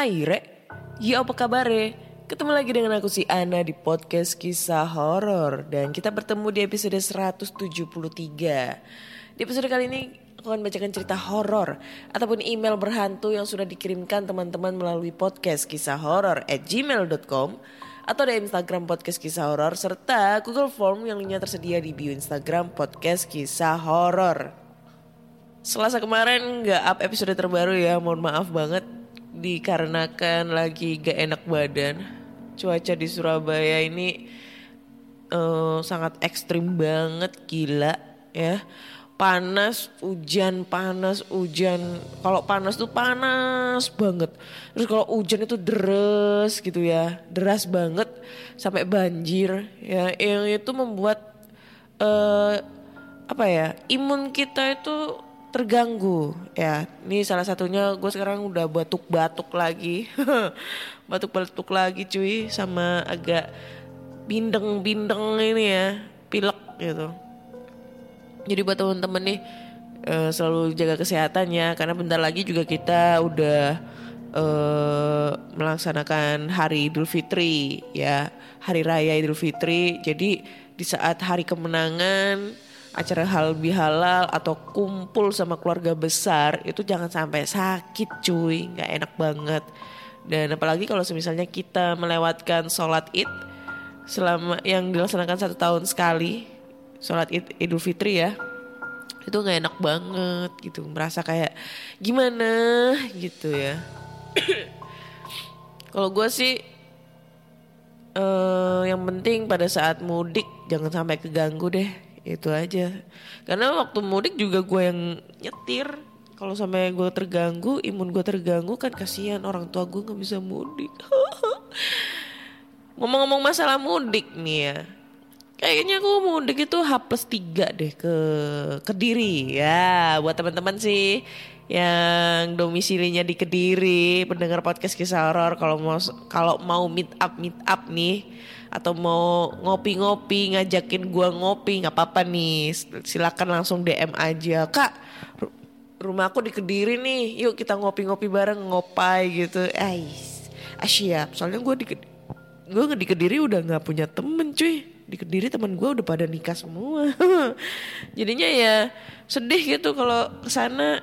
Hai Re, ya apa kabar Ketemu lagi dengan aku si Ana di podcast kisah horor dan kita bertemu di episode 173. Di episode kali ini aku akan bacakan cerita horor ataupun email berhantu yang sudah dikirimkan teman-teman melalui podcast kisah horor at gmail.com atau di Instagram podcast kisah horor serta Google Form yang linknya tersedia di bio Instagram podcast kisah horor. Selasa kemarin nggak up episode terbaru ya, mohon maaf banget dikarenakan lagi gak enak badan. Cuaca di Surabaya ini eh, sangat ekstrim banget, gila ya. Panas, hujan, panas, hujan. Kalau panas tuh panas banget. Terus kalau hujan itu deres gitu ya, deras banget sampai banjir ya. Yang itu membuat eh apa ya imun kita itu terganggu ya. Ini salah satunya gue sekarang udah batuk-batuk lagi. Batuk-batuk lagi cuy sama agak bindeng-bindeng ini ya pilek gitu. Jadi buat temen-temen nih eh, selalu jaga kesehatan ya karena bentar lagi juga kita udah eh, melaksanakan hari Idul Fitri ya. Hari raya Idul Fitri jadi di saat hari kemenangan acara halal bihalal atau kumpul sama keluarga besar itu jangan sampai sakit cuy. Nggak enak banget. Dan apalagi kalau misalnya kita melewatkan sholat id selama yang dilaksanakan satu tahun sekali sholat id idul fitri ya itu nggak enak banget gitu. Merasa kayak gimana? gitu ya. Kalau gue sih eh yang penting pada saat mudik jangan sampai keganggu deh itu aja. Karena waktu mudik juga gue yang nyetir. Kalau sampai gue terganggu imun gue terganggu kan kasihan orang tua gue nggak bisa mudik. Ngomong-ngomong masalah mudik nih ya. Kayaknya aku mudik itu H plus 3 deh ke Kediri. Ya buat teman-teman sih yang domisilinya di Kediri pendengar podcast kisah horor kalau mau kalau mau meet up meet up nih atau mau ngopi-ngopi ngajakin gua ngopi nggak apa-apa nih. Silakan langsung DM aja. Kak ru- rumahku di Kediri nih. Yuk kita ngopi-ngopi bareng ngopai gitu. Ais ah siap. Soalnya gua di gua di Kediri udah nggak punya temen cuy. Di Kediri teman gua udah pada nikah semua. Jadinya ya sedih gitu kalau ke sana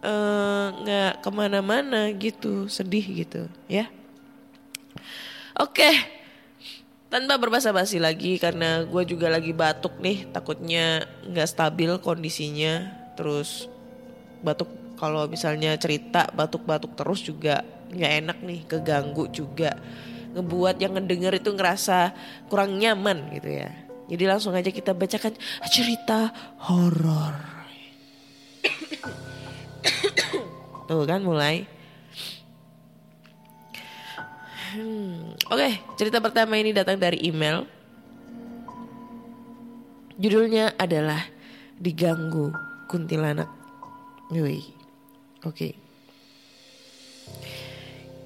eh, nggak ke mana-mana gitu. Sedih gitu ya. Oke tanpa berbasa-basi lagi karena gue juga lagi batuk nih takutnya nggak stabil kondisinya. Terus batuk kalau misalnya cerita batuk-batuk terus juga nggak enak nih keganggu juga. Ngebuat yang ngedenger itu ngerasa kurang nyaman gitu ya. Jadi langsung aja kita bacakan cerita horor. Tuh kan mulai Hmm, Oke, cerita pertama ini datang dari email. Judulnya adalah Diganggu Kuntilanak. Oke.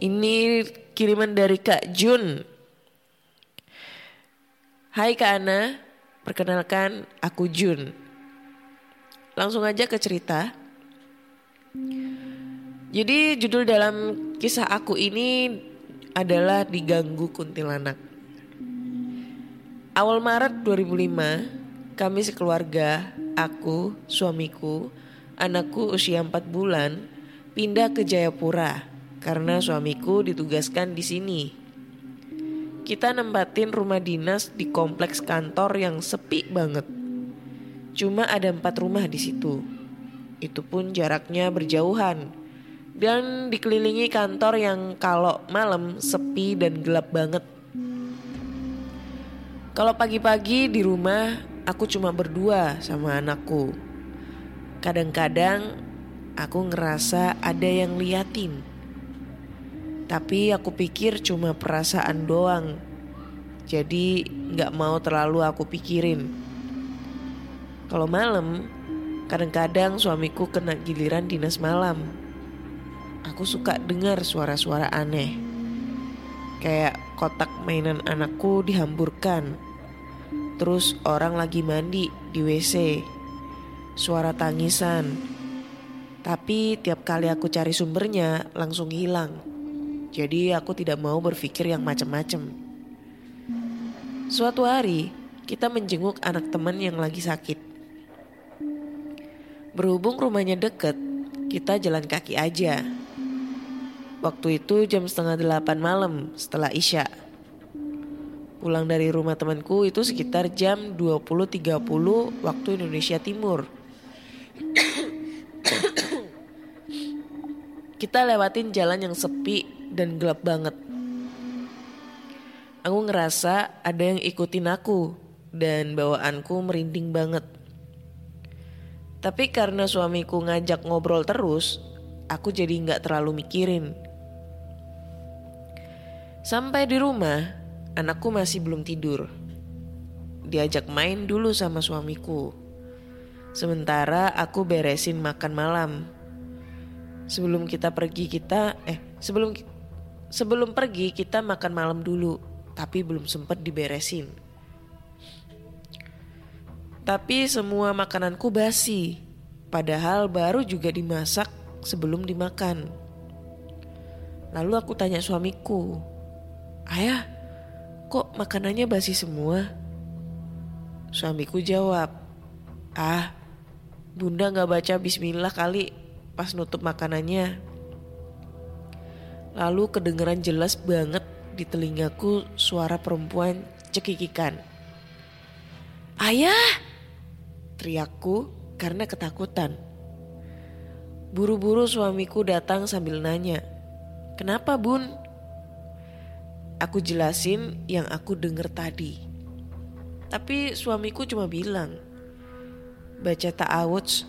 Ini kiriman dari Kak Jun. Hai Kak Ana, perkenalkan aku Jun. Langsung aja ke cerita. Jadi judul dalam kisah aku ini adalah diganggu kuntilanak. Awal Maret 2005, kami sekeluarga, aku, suamiku, anakku usia 4 bulan, pindah ke Jayapura karena suamiku ditugaskan di sini. Kita nempatin rumah dinas di kompleks kantor yang sepi banget. Cuma ada empat rumah di situ. Itu pun jaraknya berjauhan. Dan dikelilingi kantor yang kalau malam sepi dan gelap banget. Kalau pagi-pagi di rumah aku cuma berdua sama anakku. Kadang-kadang aku ngerasa ada yang liatin. Tapi aku pikir cuma perasaan doang. Jadi nggak mau terlalu aku pikirin. Kalau malam, kadang-kadang suamiku kena giliran dinas malam. Aku suka dengar suara-suara aneh. Kayak kotak mainan anakku dihamburkan. Terus orang lagi mandi di WC. Suara tangisan. Tapi tiap kali aku cari sumbernya langsung hilang. Jadi aku tidak mau berpikir yang macam-macam. Suatu hari kita menjenguk anak teman yang lagi sakit. Berhubung rumahnya deket, kita jalan kaki aja. Waktu itu jam setengah delapan malam setelah Isya. Pulang dari rumah temanku itu sekitar jam 20.30 waktu Indonesia Timur. Kita lewatin jalan yang sepi dan gelap banget. Aku ngerasa ada yang ikutin aku dan bawaanku merinding banget. Tapi karena suamiku ngajak ngobrol terus, aku jadi nggak terlalu mikirin. Sampai di rumah, anakku masih belum tidur. Diajak main dulu sama suamiku. Sementara aku beresin makan malam. Sebelum kita pergi kita eh sebelum sebelum pergi kita makan malam dulu, tapi belum sempat diberesin. Tapi semua makananku basi, padahal baru juga dimasak sebelum dimakan. Lalu aku tanya suamiku, Ayah, kok makanannya basi semua? Suamiku jawab, Ah, bunda gak baca bismillah kali pas nutup makanannya. Lalu kedengeran jelas banget di telingaku suara perempuan cekikikan. Ayah! Teriakku karena ketakutan. Buru-buru suamiku datang sambil nanya, Kenapa bun? Aku jelasin yang aku denger tadi. Tapi suamiku cuma bilang, baca ta'awudz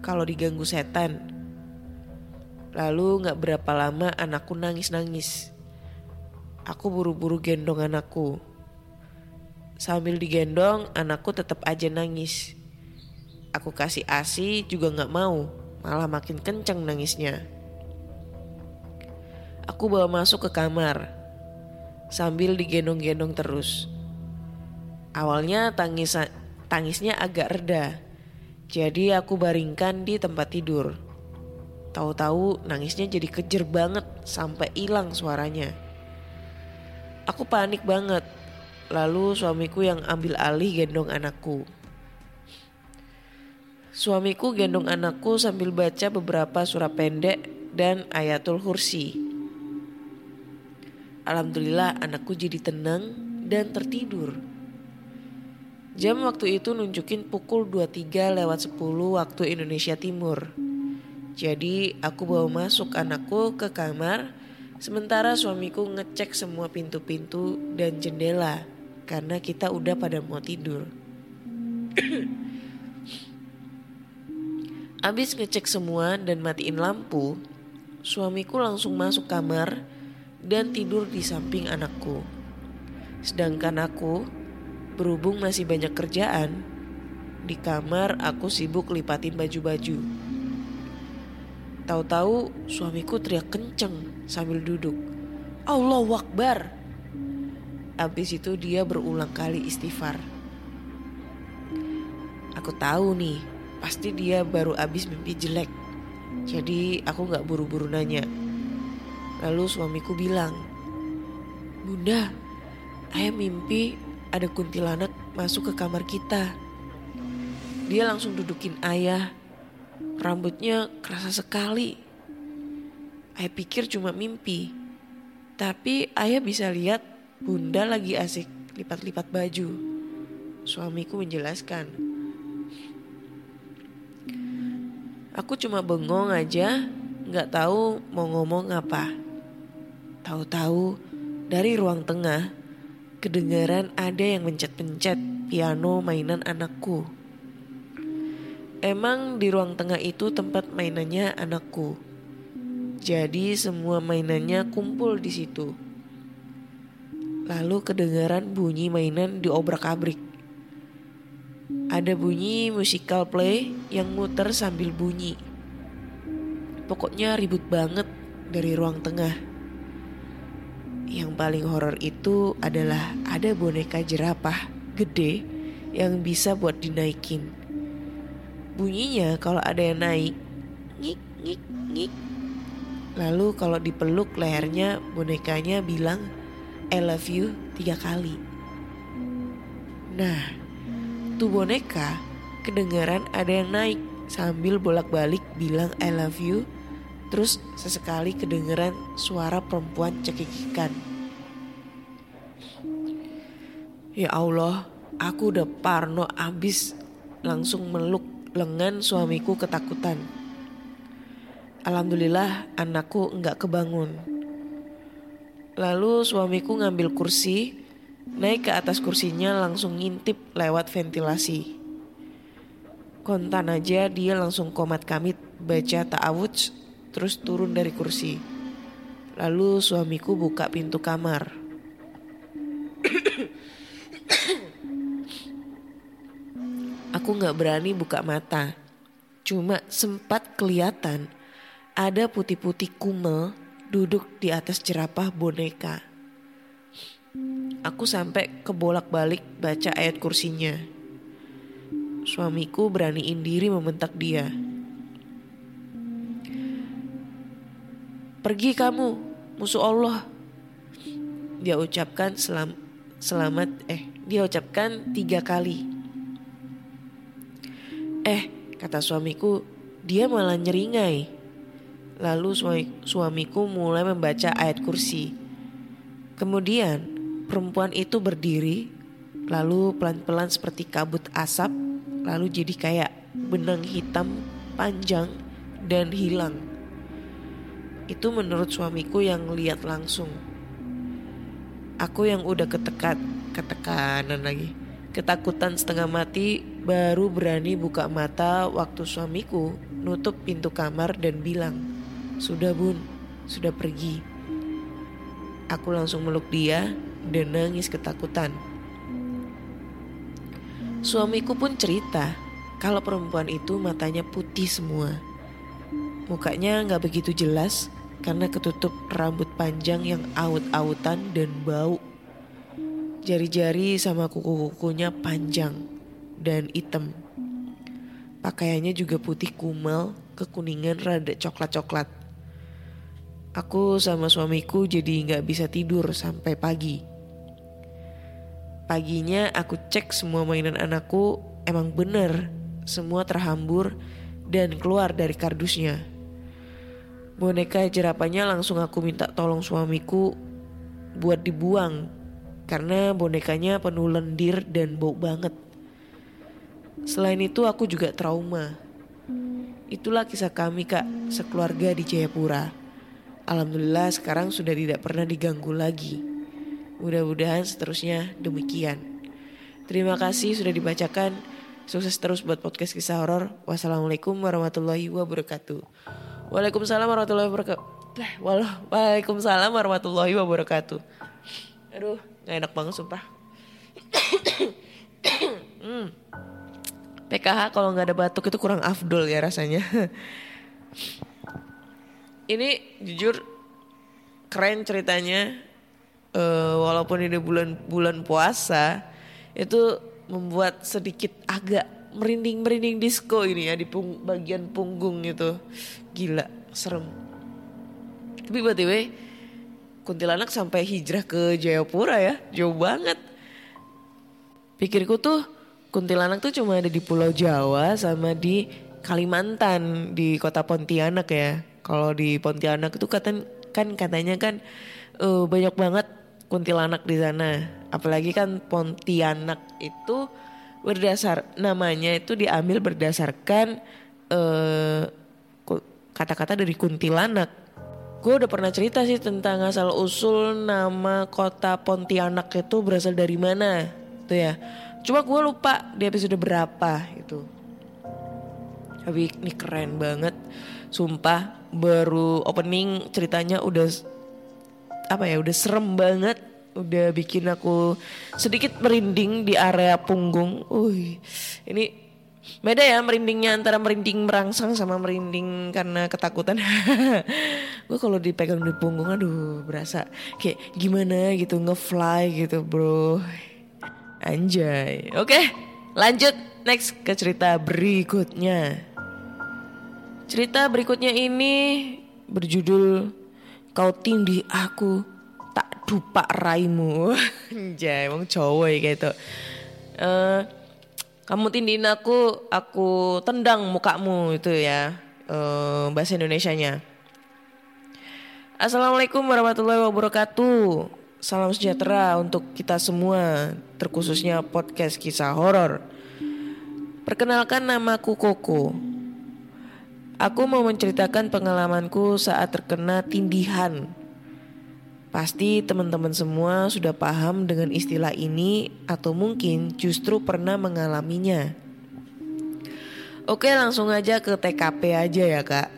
kalau diganggu setan. Lalu gak berapa lama anakku nangis-nangis. Aku buru-buru gendong anakku. Sambil digendong, anakku tetap aja nangis. Aku kasih asi juga gak mau, malah makin kencang nangisnya. Aku bawa masuk ke kamar sambil digendong-gendong terus. Awalnya tangis tangisnya agak reda, jadi aku baringkan di tempat tidur. Tahu-tahu nangisnya jadi kejer banget sampai hilang suaranya. Aku panik banget. Lalu suamiku yang ambil alih gendong anakku. Suamiku gendong anakku sambil baca beberapa surah pendek dan ayatul kursi. Alhamdulillah anakku jadi tenang dan tertidur. Jam waktu itu nunjukin pukul 23 lewat 10 waktu Indonesia Timur. Jadi aku bawa masuk anakku ke kamar sementara suamiku ngecek semua pintu-pintu dan jendela karena kita udah pada mau tidur. Abis ngecek semua dan matiin lampu, suamiku langsung masuk kamar dan tidur di samping anakku. Sedangkan aku, berhubung masih banyak kerjaan, di kamar aku sibuk lipatin baju-baju. Tahu-tahu suamiku teriak kenceng sambil duduk. Allah Akbar. Habis itu dia berulang kali istighfar. Aku tahu nih, pasti dia baru habis mimpi jelek. Jadi aku gak buru-buru nanya. Lalu suamiku bilang, Bunda, ayah mimpi ada kuntilanak masuk ke kamar kita. Dia langsung dudukin ayah, rambutnya kerasa sekali. Ayah pikir cuma mimpi, tapi ayah bisa lihat bunda lagi asik lipat-lipat baju. Suamiku menjelaskan, Aku cuma bengong aja, nggak tahu mau ngomong apa. Tahu-tahu dari ruang tengah kedengaran ada yang mencet-pencet piano mainan anakku. Emang di ruang tengah itu tempat mainannya anakku. Jadi semua mainannya kumpul di situ. Lalu kedengaran bunyi mainan di obrak-abrik. Ada bunyi musikal play yang muter sambil bunyi. Pokoknya ribut banget dari ruang tengah. Yang paling horor itu adalah ada boneka jerapah gede yang bisa buat dinaikin. Bunyinya kalau ada yang naik, ngik ngik ngik. Lalu kalau dipeluk lehernya bonekanya bilang I love you tiga kali. Nah, tuh boneka kedengaran ada yang naik sambil bolak-balik bilang I love you. Terus sesekali kedengaran suara perempuan cekikikan. Ya Allah, aku udah parno abis langsung meluk lengan suamiku ketakutan. Alhamdulillah anakku enggak kebangun. Lalu suamiku ngambil kursi, naik ke atas kursinya langsung ngintip lewat ventilasi. Kontan aja dia langsung komat kamit baca ta'awudz terus turun dari kursi. Lalu suamiku buka pintu kamar. Aku nggak berani buka mata. Cuma sempat kelihatan ada putih-putih kumel duduk di atas jerapah boneka. Aku sampai kebolak-balik baca ayat kursinya. Suamiku beraniin diri membentak dia. Pergi kamu, musuh Allah. Dia ucapkan selam, selamat, eh, dia ucapkan tiga kali. Eh, kata suamiku, dia malah nyeringai. Lalu suami, suamiku mulai membaca ayat kursi. Kemudian perempuan itu berdiri, lalu pelan-pelan seperti kabut asap, lalu jadi kayak benang hitam panjang dan hilang. Itu menurut suamiku yang lihat langsung. Aku yang udah ketekat, ketekanan lagi. Ketakutan setengah mati baru berani buka mata waktu suamiku nutup pintu kamar dan bilang, "Sudah, Bun, sudah pergi." Aku langsung meluk dia dan nangis ketakutan. Suamiku pun cerita kalau perempuan itu matanya putih semua. Mukanya nggak begitu jelas karena ketutup rambut panjang yang aut-autan dan bau. Jari-jari sama kuku-kukunya panjang dan hitam. Pakaiannya juga putih kumel, kekuningan rada coklat-coklat. Aku sama suamiku jadi nggak bisa tidur sampai pagi. Paginya aku cek semua mainan anakku emang bener semua terhambur dan keluar dari kardusnya. Boneka jerapahnya langsung aku minta tolong suamiku buat dibuang karena bonekanya penuh lendir dan bau banget. Selain itu aku juga trauma. Itulah kisah kami kak sekeluarga di Jayapura. Alhamdulillah sekarang sudah tidak pernah diganggu lagi. Mudah-mudahan seterusnya demikian. Terima kasih sudah dibacakan. Sukses terus buat podcast kisah horor. Wassalamualaikum warahmatullahi wabarakatuh. Waalaikumsalam warahmatullahi wabarakatuh. Waalaikumsalam warahmatullahi wabarakatuh. Aduh, gak enak banget sumpah. hmm. PKH kalau nggak ada batuk itu kurang afdol ya rasanya. Ini jujur keren ceritanya. Uh, walaupun ini bulan-bulan puasa itu membuat sedikit agak merinding-merinding disco ini ya di pung bagian punggung itu. Gila, serem. Tapi by the way, kuntilanak sampai hijrah ke Jayapura ya, jauh banget. Pikirku tuh kuntilanak tuh cuma ada di Pulau Jawa sama di Kalimantan di kota Pontianak ya. Kalau di Pontianak itu kata kan katanya kan uh, banyak banget kuntilanak di sana. Apalagi kan Pontianak itu berdasar namanya itu diambil berdasarkan uh, kata-kata dari kuntilanak. Gue udah pernah cerita sih tentang asal usul nama kota Pontianak itu berasal dari mana, tuh ya. Cuma gue lupa di episode berapa itu. Tapi ini keren banget, sumpah. Baru opening ceritanya udah apa ya, udah serem banget, udah bikin aku sedikit merinding di area punggung. Uy, ini Beda ya merindingnya antara merinding merangsang sama merinding karena ketakutan. gue kalau dipegang di punggung aduh berasa kayak gimana gitu ngefly gitu bro. Anjay. Oke lanjut next ke cerita berikutnya. Cerita berikutnya ini berjudul Kau tindih aku tak dupa raimu. Anjay emang cowok ya kayak itu. Uh, kamu tindihin aku, aku tendang mukamu itu ya uh, bahasa Indonesianya. Assalamualaikum warahmatullahi wabarakatuh. Salam sejahtera untuk kita semua, terkhususnya podcast kisah horor. Perkenalkan namaku Koko. Aku mau menceritakan pengalamanku saat terkena tindihan Pasti teman-teman semua sudah paham dengan istilah ini atau mungkin justru pernah mengalaminya. Oke langsung aja ke TKP aja ya kak.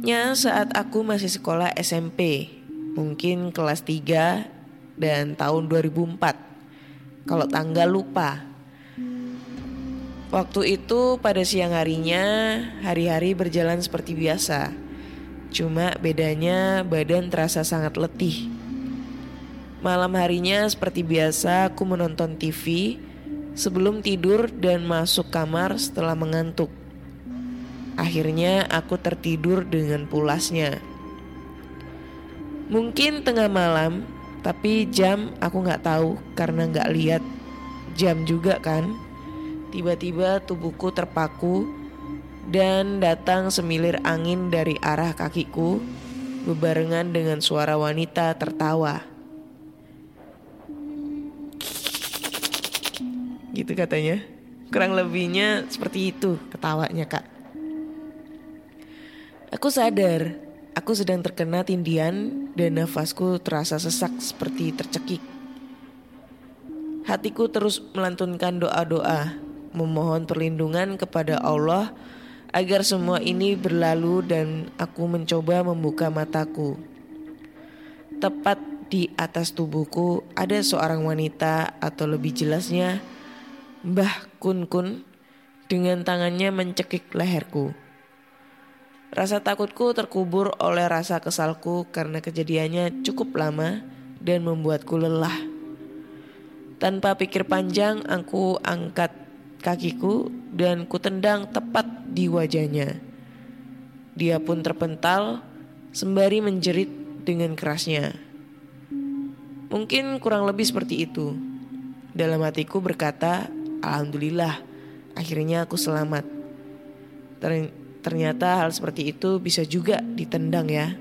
Kejadiannya saat aku masih sekolah SMP, mungkin kelas 3 dan tahun 2004. Kalau tanggal lupa. Waktu itu pada siang harinya, hari-hari berjalan seperti biasa. Cuma bedanya badan terasa sangat letih. Malam harinya seperti biasa aku menonton TV sebelum tidur dan masuk kamar setelah mengantuk. Akhirnya aku tertidur dengan pulasnya. Mungkin tengah malam, tapi jam aku nggak tahu karena nggak lihat jam juga kan. Tiba-tiba tubuhku terpaku dan datang semilir angin dari arah kakiku bebarengan dengan suara wanita tertawa. Gitu katanya. Kurang lebihnya seperti itu ketawanya kak. Aku sadar, aku sedang terkena tindian dan nafasku terasa sesak seperti tercekik. Hatiku terus melantunkan doa-doa, memohon perlindungan kepada Allah agar semua ini berlalu dan aku mencoba membuka mataku. Tepat di atas tubuhku ada seorang wanita atau lebih jelasnya Mbah Kun Kun dengan tangannya mencekik leherku. Rasa takutku terkubur oleh rasa kesalku karena kejadiannya cukup lama dan membuatku lelah. Tanpa pikir panjang, aku angkat kakiku dan kutendang tepat di wajahnya. Dia pun terpental sembari menjerit dengan kerasnya. Mungkin kurang lebih seperti itu. Dalam hatiku berkata, Alhamdulillah, akhirnya aku selamat. Ternyata hal seperti itu bisa juga ditendang ya.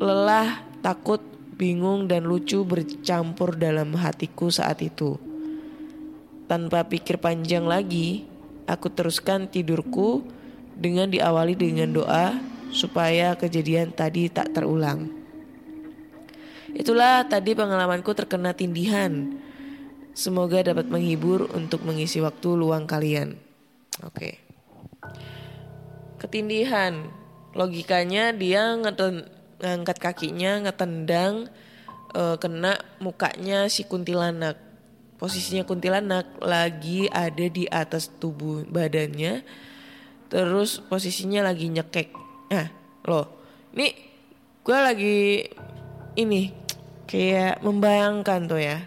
Lelah, takut, bingung, dan lucu bercampur dalam hatiku saat itu. Tanpa pikir panjang lagi, aku teruskan tidurku dengan diawali dengan doa supaya kejadian tadi tak terulang. Itulah tadi pengalamanku terkena tindihan. Semoga dapat menghibur untuk mengisi waktu luang kalian. Oke. Ketindihan. Logikanya dia ngangkat kakinya, ngetendang uh, kena mukanya si kuntilanak. Posisinya kuntilanak lagi ada di atas tubuh badannya terus posisinya lagi nyekek. Nah loh ini gue lagi ini kayak membayangkan tuh ya.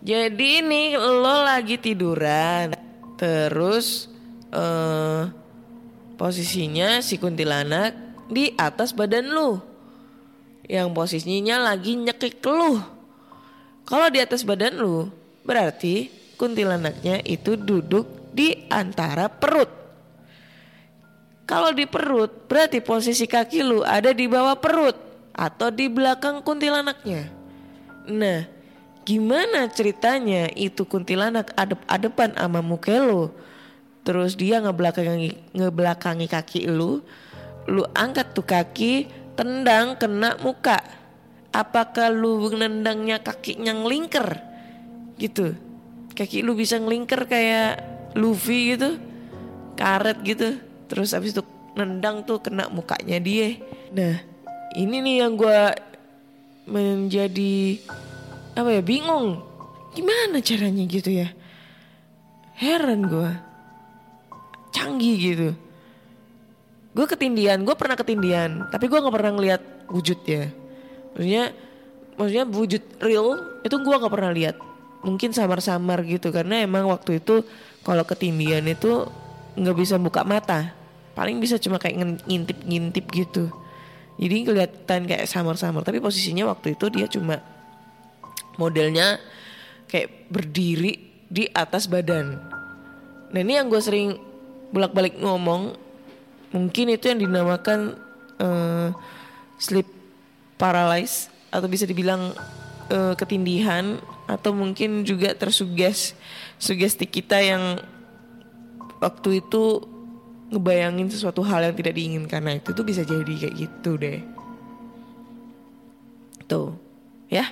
Jadi ini lo lagi tiduran terus uh, posisinya si kuntilanak di atas badan lu yang posisinya lagi nyekik lu kalau di atas badan lu Berarti kuntilanaknya itu duduk di antara perut. Kalau di perut, berarti posisi kaki lu ada di bawah perut atau di belakang kuntilanaknya. Nah, gimana ceritanya itu kuntilanak adep-adepan sama muka lu? Terus dia ngebelakangi ngebelakangi kaki lu, lu angkat tuh kaki, tendang kena muka. Apakah lu nendangnya kakinya ngelingker? Gitu. Kaki lu bisa ngelingker kayak Luffy gitu. Karet gitu. Terus abis itu nendang tuh kena mukanya dia. Nah, ini nih yang gua menjadi apa ya bingung gimana caranya gitu ya heran gue canggih gitu. Gue ketindian gue pernah ketindian tapi gue nggak pernah ngeliat wujudnya. Maksudnya maksudnya wujud real itu gue nggak pernah lihat. Mungkin samar-samar gitu karena emang waktu itu kalau ketindian itu nggak bisa buka mata. Paling bisa cuma kayak ngintip-ngintip gitu. Jadi kelihatan kayak samar-samar tapi posisinya waktu itu dia cuma modelnya kayak berdiri di atas badan. Nah ini yang gue sering bolak-balik ngomong mungkin itu yang dinamakan uh, sleep paralysis atau bisa dibilang uh, ketindihan atau mungkin juga tersuges sugesti kita yang waktu itu ngebayangin sesuatu hal yang tidak diinginkan. Nah itu tuh bisa jadi kayak gitu deh. Tuh ya?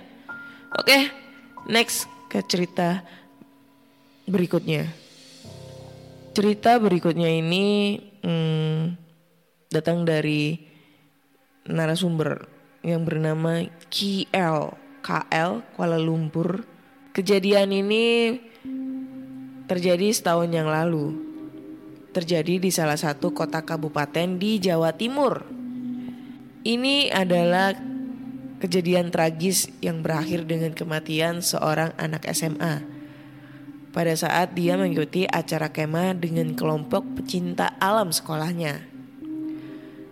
Oke next ke cerita berikutnya cerita berikutnya ini hmm, datang dari narasumber yang bernama KL KL Kuala Lumpur kejadian ini terjadi setahun yang lalu terjadi di salah satu kota kabupaten di Jawa Timur. Ini adalah kejadian tragis yang berakhir dengan kematian seorang anak SMA. Pada saat dia mengikuti acara kemah dengan kelompok pecinta alam sekolahnya.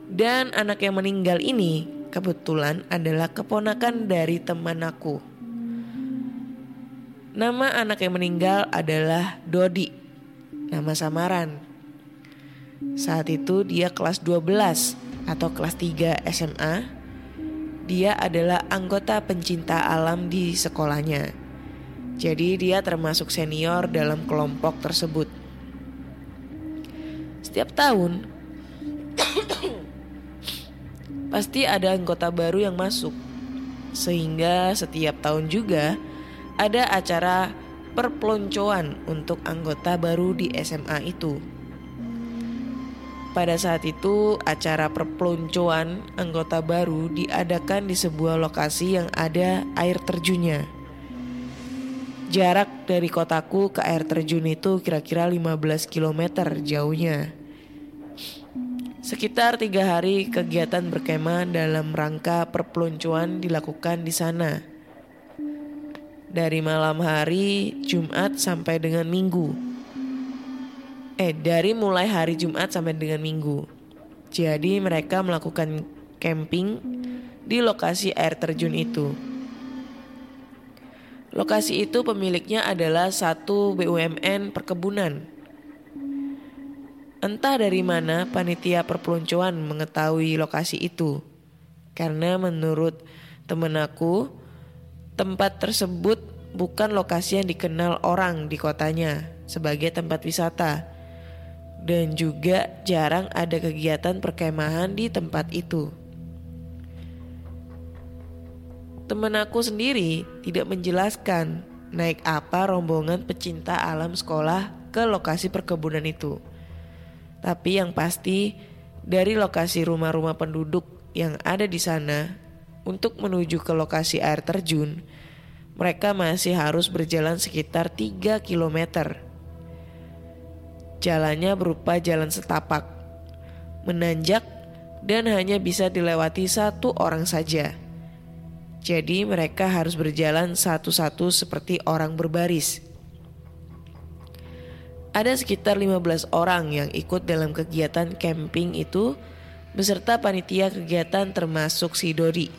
Dan anak yang meninggal ini kebetulan adalah keponakan dari teman aku. Nama anak yang meninggal adalah Dodi, nama samaran. Saat itu dia kelas 12 atau kelas 3 SMA. Dia adalah anggota pencinta alam di sekolahnya. Jadi dia termasuk senior dalam kelompok tersebut. Setiap tahun pasti ada anggota baru yang masuk. Sehingga setiap tahun juga ada acara perpeloncoan untuk anggota baru di SMA itu. Pada saat itu, acara perpeloncoan anggota baru diadakan di sebuah lokasi yang ada air terjunnya. Jarak dari kotaku ke air terjun itu kira-kira 15 km jauhnya. Sekitar tiga hari kegiatan berkemah dalam rangka perpeloncoan dilakukan di sana. Dari malam hari Jumat sampai dengan Minggu eh dari mulai hari Jumat sampai dengan Minggu. Jadi mereka melakukan camping di lokasi air terjun itu. Lokasi itu pemiliknya adalah satu BUMN perkebunan. Entah dari mana panitia perpeloncoan mengetahui lokasi itu. Karena menurut temen aku, tempat tersebut bukan lokasi yang dikenal orang di kotanya sebagai tempat wisata dan juga jarang ada kegiatan perkemahan di tempat itu. Temen aku sendiri tidak menjelaskan naik apa rombongan pecinta alam sekolah ke lokasi perkebunan itu. Tapi yang pasti dari lokasi rumah-rumah penduduk yang ada di sana untuk menuju ke lokasi air terjun, mereka masih harus berjalan sekitar 3 kilometer Jalannya berupa jalan setapak, menanjak dan hanya bisa dilewati satu orang saja. Jadi mereka harus berjalan satu-satu seperti orang berbaris. Ada sekitar 15 orang yang ikut dalam kegiatan camping itu beserta panitia kegiatan termasuk si Dodi.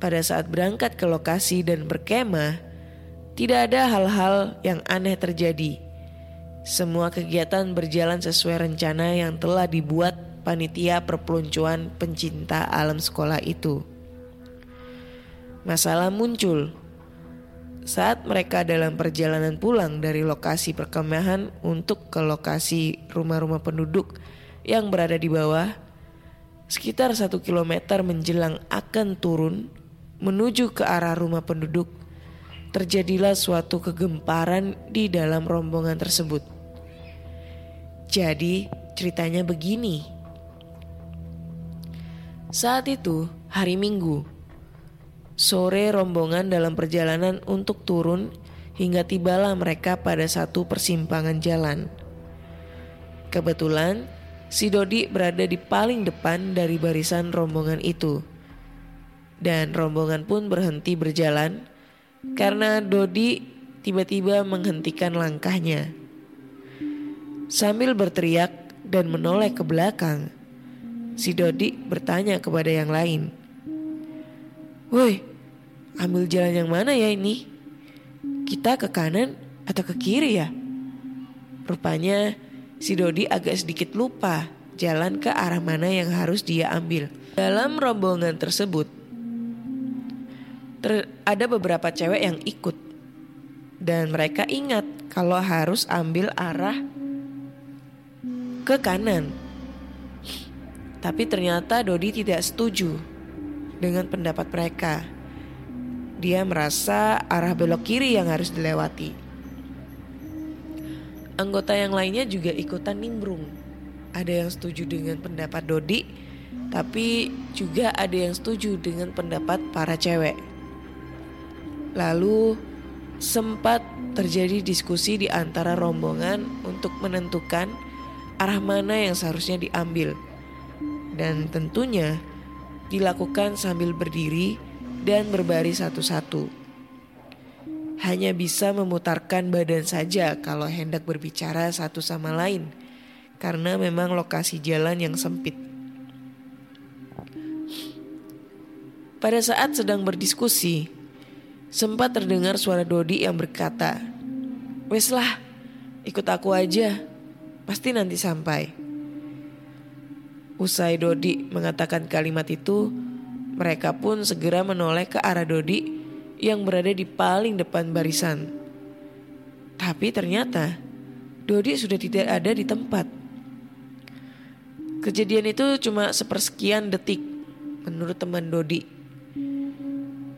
Pada saat berangkat ke lokasi dan berkemah, tidak ada hal-hal yang aneh terjadi. Semua kegiatan berjalan sesuai rencana yang telah dibuat panitia perpeloncoan pencinta alam sekolah itu. Masalah muncul saat mereka dalam perjalanan pulang dari lokasi perkemahan untuk ke lokasi rumah-rumah penduduk yang berada di bawah, sekitar satu kilometer menjelang akan turun menuju ke arah rumah penduduk, terjadilah suatu kegemparan di dalam rombongan tersebut. Jadi ceritanya begini. Saat itu hari Minggu, Sore rombongan dalam perjalanan untuk turun hingga tibalah mereka pada satu persimpangan jalan. Kebetulan si Dodi berada di paling depan dari barisan rombongan itu. Dan rombongan pun berhenti berjalan karena Dodi tiba-tiba menghentikan langkahnya. Sambil berteriak dan menoleh ke belakang, si Dodi bertanya kepada yang lain. Woi, ambil jalan yang mana ya ini? Kita ke kanan atau ke kiri ya? Rupanya si Dodi agak sedikit lupa jalan ke arah mana yang harus dia ambil. Dalam rombongan tersebut, ter ada beberapa cewek yang ikut. Dan mereka ingat kalau harus ambil arah ke kanan. Tapi ternyata Dodi tidak setuju dengan pendapat mereka. Dia merasa arah belok kiri yang harus dilewati. Anggota yang lainnya juga ikutan nimbrung. Ada yang setuju dengan pendapat Dodi, tapi juga ada yang setuju dengan pendapat para cewek. Lalu sempat terjadi diskusi di antara rombongan untuk menentukan arah mana yang seharusnya diambil. Dan tentunya dilakukan sambil berdiri dan berbaris satu-satu. Hanya bisa memutarkan badan saja kalau hendak berbicara satu sama lain, karena memang lokasi jalan yang sempit. Pada saat sedang berdiskusi, sempat terdengar suara Dodi yang berkata, "Wes lah, ikut aku aja, pasti nanti sampai." Usai Dodi mengatakan kalimat itu, mereka pun segera menoleh ke arah Dodi yang berada di paling depan barisan. Tapi ternyata Dodi sudah tidak ada di tempat. Kejadian itu cuma sepersekian detik menurut teman Dodi.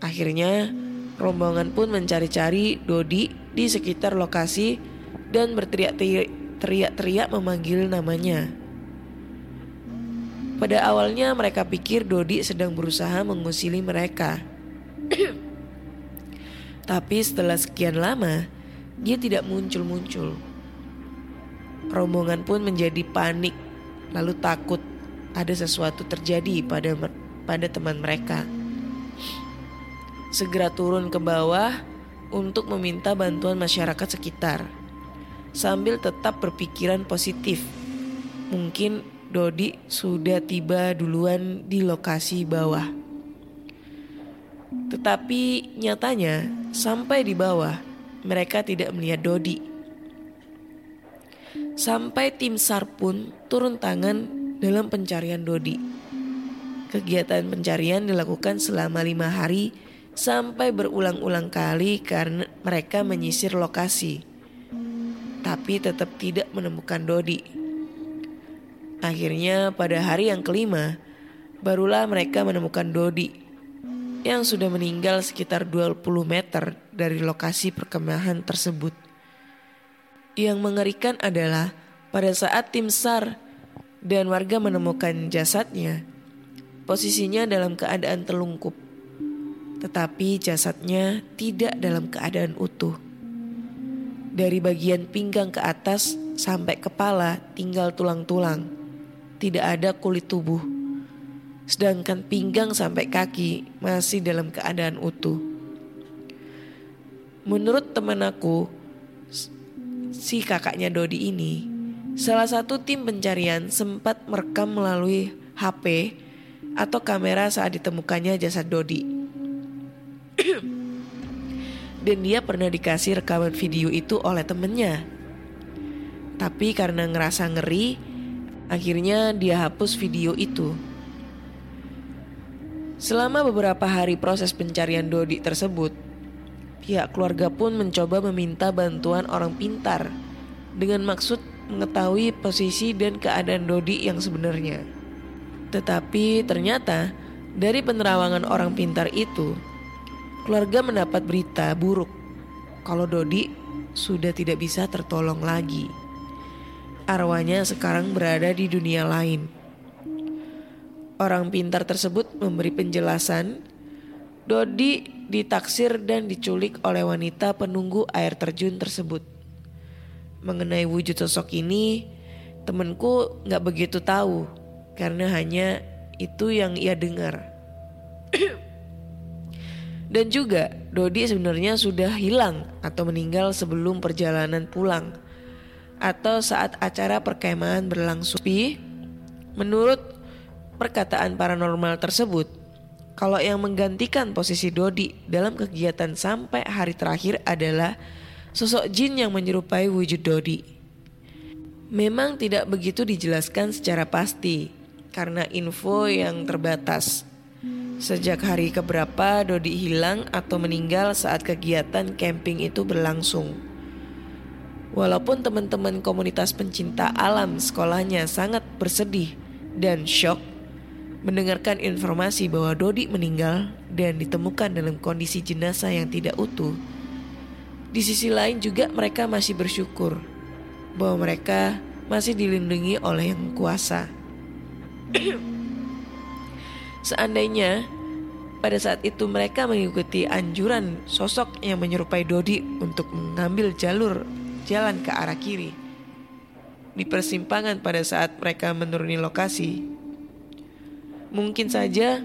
Akhirnya rombongan pun mencari-cari Dodi di sekitar lokasi dan berteriak-teriak memanggil namanya. Pada awalnya mereka pikir Dodi sedang berusaha mengusili mereka. Tapi setelah sekian lama, dia tidak muncul-muncul. Rombongan pun menjadi panik, lalu takut ada sesuatu terjadi pada pada teman mereka. Segera turun ke bawah untuk meminta bantuan masyarakat sekitar, sambil tetap berpikiran positif. Mungkin Dodi sudah tiba duluan di lokasi bawah. Tetapi nyatanya sampai di bawah mereka tidak melihat Dodi. Sampai tim SAR pun turun tangan dalam pencarian Dodi. Kegiatan pencarian dilakukan selama lima hari sampai berulang-ulang kali karena mereka menyisir lokasi. Tapi tetap tidak menemukan Dodi. Akhirnya pada hari yang kelima, barulah mereka menemukan Dodi yang sudah meninggal sekitar 20 meter dari lokasi perkemahan tersebut. Yang mengerikan adalah pada saat tim SAR dan warga menemukan jasadnya, posisinya dalam keadaan telungkup. Tetapi jasadnya tidak dalam keadaan utuh. Dari bagian pinggang ke atas sampai kepala tinggal tulang-tulang tidak ada kulit tubuh. Sedangkan pinggang sampai kaki masih dalam keadaan utuh. Menurut teman aku, si kakaknya Dodi ini, salah satu tim pencarian sempat merekam melalui HP atau kamera saat ditemukannya jasad Dodi. Dan dia pernah dikasih rekaman video itu oleh temennya. Tapi karena ngerasa ngeri, Akhirnya dia hapus video itu. Selama beberapa hari proses pencarian Dodi tersebut, pihak keluarga pun mencoba meminta bantuan orang pintar dengan maksud mengetahui posisi dan keadaan Dodi yang sebenarnya. Tetapi ternyata dari penerawangan orang pintar itu, keluarga mendapat berita buruk kalau Dodi sudah tidak bisa tertolong lagi. Arwahnya sekarang berada di dunia lain. Orang pintar tersebut memberi penjelasan Dodi ditaksir dan diculik oleh wanita penunggu air terjun tersebut. Mengenai wujud sosok ini, temanku nggak begitu tahu karena hanya itu yang ia dengar. Dan juga Dodi sebenarnya sudah hilang atau meninggal sebelum perjalanan pulang atau saat acara perkemahan berlangsung. Tapi menurut perkataan paranormal tersebut, kalau yang menggantikan posisi Dodi dalam kegiatan sampai hari terakhir adalah sosok jin yang menyerupai wujud Dodi. Memang tidak begitu dijelaskan secara pasti karena info yang terbatas. Sejak hari keberapa Dodi hilang atau meninggal saat kegiatan camping itu berlangsung. Walaupun teman-teman komunitas pencinta alam sekolahnya sangat bersedih dan shock mendengarkan informasi bahwa Dodi meninggal dan ditemukan dalam kondisi jenazah yang tidak utuh. Di sisi lain juga mereka masih bersyukur bahwa mereka masih dilindungi oleh yang kuasa. Seandainya pada saat itu mereka mengikuti anjuran sosok yang menyerupai Dodi untuk mengambil jalur jalan ke arah kiri. Di persimpangan pada saat mereka menuruni lokasi, mungkin saja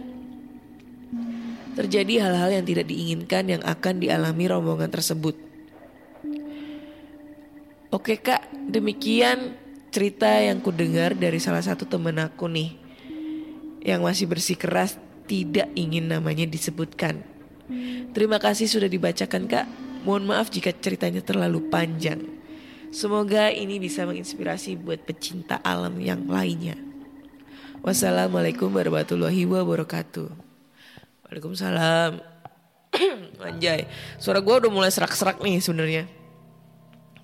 terjadi hal-hal yang tidak diinginkan yang akan dialami rombongan tersebut. Oke kak, demikian cerita yang ku dengar dari salah satu temen aku nih yang masih bersikeras tidak ingin namanya disebutkan. Terima kasih sudah dibacakan kak. Mohon maaf jika ceritanya terlalu panjang. Semoga ini bisa menginspirasi buat pecinta alam yang lainnya. Wassalamualaikum warahmatullahi wabarakatuh. Waalaikumsalam. Anjay, suara gue udah mulai serak-serak nih sebenarnya.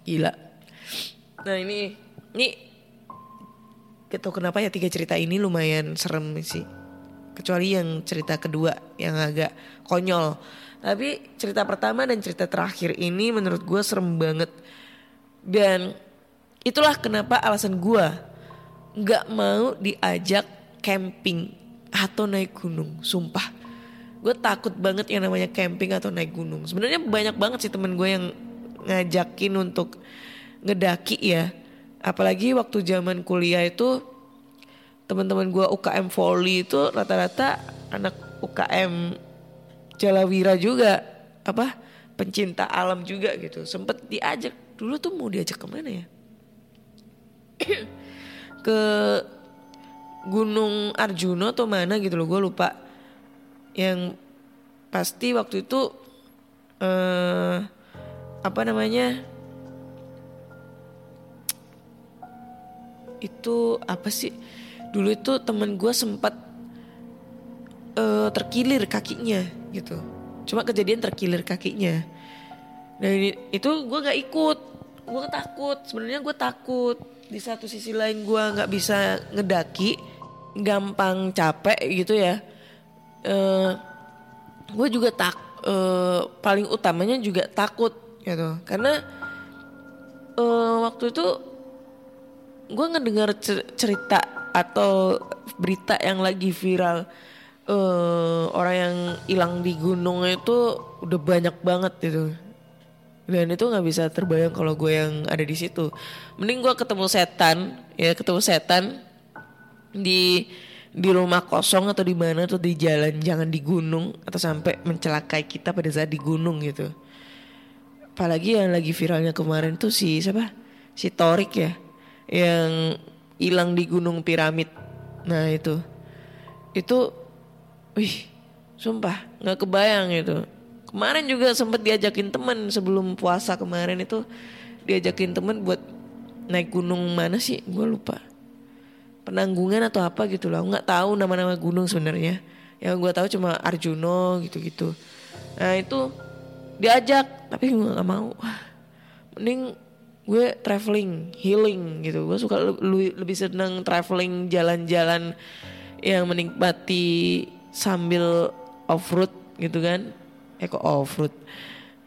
Gila. Nah ini, ini Gak kenapa ya tiga cerita ini lumayan serem sih. Kecuali yang cerita kedua yang agak konyol. Tapi cerita pertama dan cerita terakhir ini menurut gue serem banget. Dan itulah kenapa alasan gue nggak mau diajak camping atau naik gunung, sumpah. Gue takut banget yang namanya camping atau naik gunung. Sebenarnya banyak banget sih temen gue yang ngajakin untuk ngedaki ya. Apalagi waktu zaman kuliah itu teman-teman gue UKM volley itu rata-rata anak UKM Jalawira juga apa pencinta alam juga gitu. Sempet diajak dulu tuh mau diajak ke mana ya? ke Gunung Arjuna atau mana gitu loh gue lupa yang pasti waktu itu eh, apa namanya itu apa sih dulu itu temen gue sempat eh, terkilir kakinya gitu. Cuma kejadian terkilir kakinya. Dan ini, itu gue nggak ikut. Gue takut. Sebenarnya gue takut. Di satu sisi lain gue nggak bisa ngedaki gampang capek gitu ya. Uh, gue juga tak uh, paling utamanya juga takut gitu. Karena uh, waktu itu gue ngedengar cerita atau berita yang lagi viral uh, orang yang hilang di gunung itu udah banyak banget gitu. Dan itu nggak bisa terbayang kalau gue yang ada di situ. Mending gue ketemu setan ya ketemu setan di di rumah kosong atau di mana atau di jalan jangan di gunung atau sampai mencelakai kita pada saat di gunung gitu. Apalagi yang lagi viralnya kemarin tuh si siapa? Si Torik ya yang hilang di gunung piramid nah itu itu wih sumpah nggak kebayang itu Kemarin juga sempet diajakin temen sebelum puasa kemarin itu diajakin temen buat naik gunung mana sih? Gue lupa. Penanggungan atau apa gitu lah. Nggak tahu nama-nama gunung sebenarnya. Yang gue tahu cuma Arjuno gitu-gitu. Nah itu diajak tapi gue nggak mau mending gue traveling healing gitu. Gue suka le- lebih seneng traveling jalan-jalan yang menikmati sambil off road gitu kan. Eh kok off road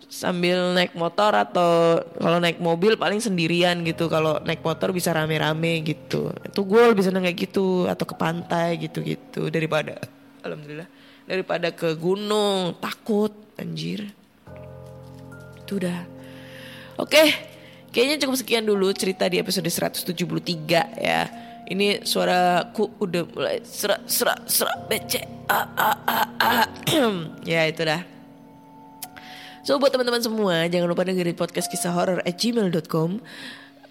sambil naik motor atau kalau naik mobil paling sendirian gitu. Kalau naik motor bisa rame-rame gitu. Itu gue lebih seneng kayak gitu atau ke pantai gitu-gitu daripada alhamdulillah daripada ke gunung. Takut anjir. Itu udah oke kayaknya cukup sekian dulu cerita di episode 173 ya ini suaraku udah mulai serak serak serak becek ah, ah, ah, ah. ya itu dah So buat teman-teman semua jangan lupa dengerin podcast kisah horor at gmail.com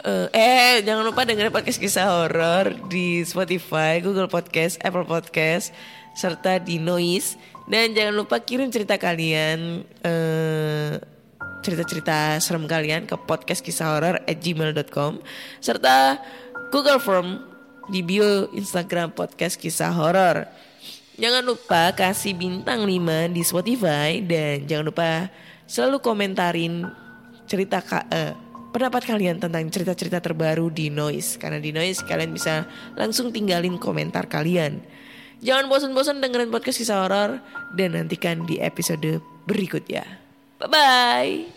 Eh, eh jangan lupa dengerin podcast kisah horor di Spotify, Google Podcast, Apple Podcast, serta di Noise. Dan jangan lupa kirim cerita kalian, eh, cerita-cerita serem kalian ke podcast kisah horor at gmail.com serta Google Form di bio Instagram podcast kisah horor. Jangan lupa kasih bintang 5 di Spotify dan jangan lupa selalu komentarin cerita ka, eh, pendapat kalian tentang cerita-cerita terbaru di Noise karena di Noise kalian bisa langsung tinggalin komentar kalian. Jangan bosan-bosan dengerin podcast kisah horor dan nantikan di episode berikutnya. Bye bye.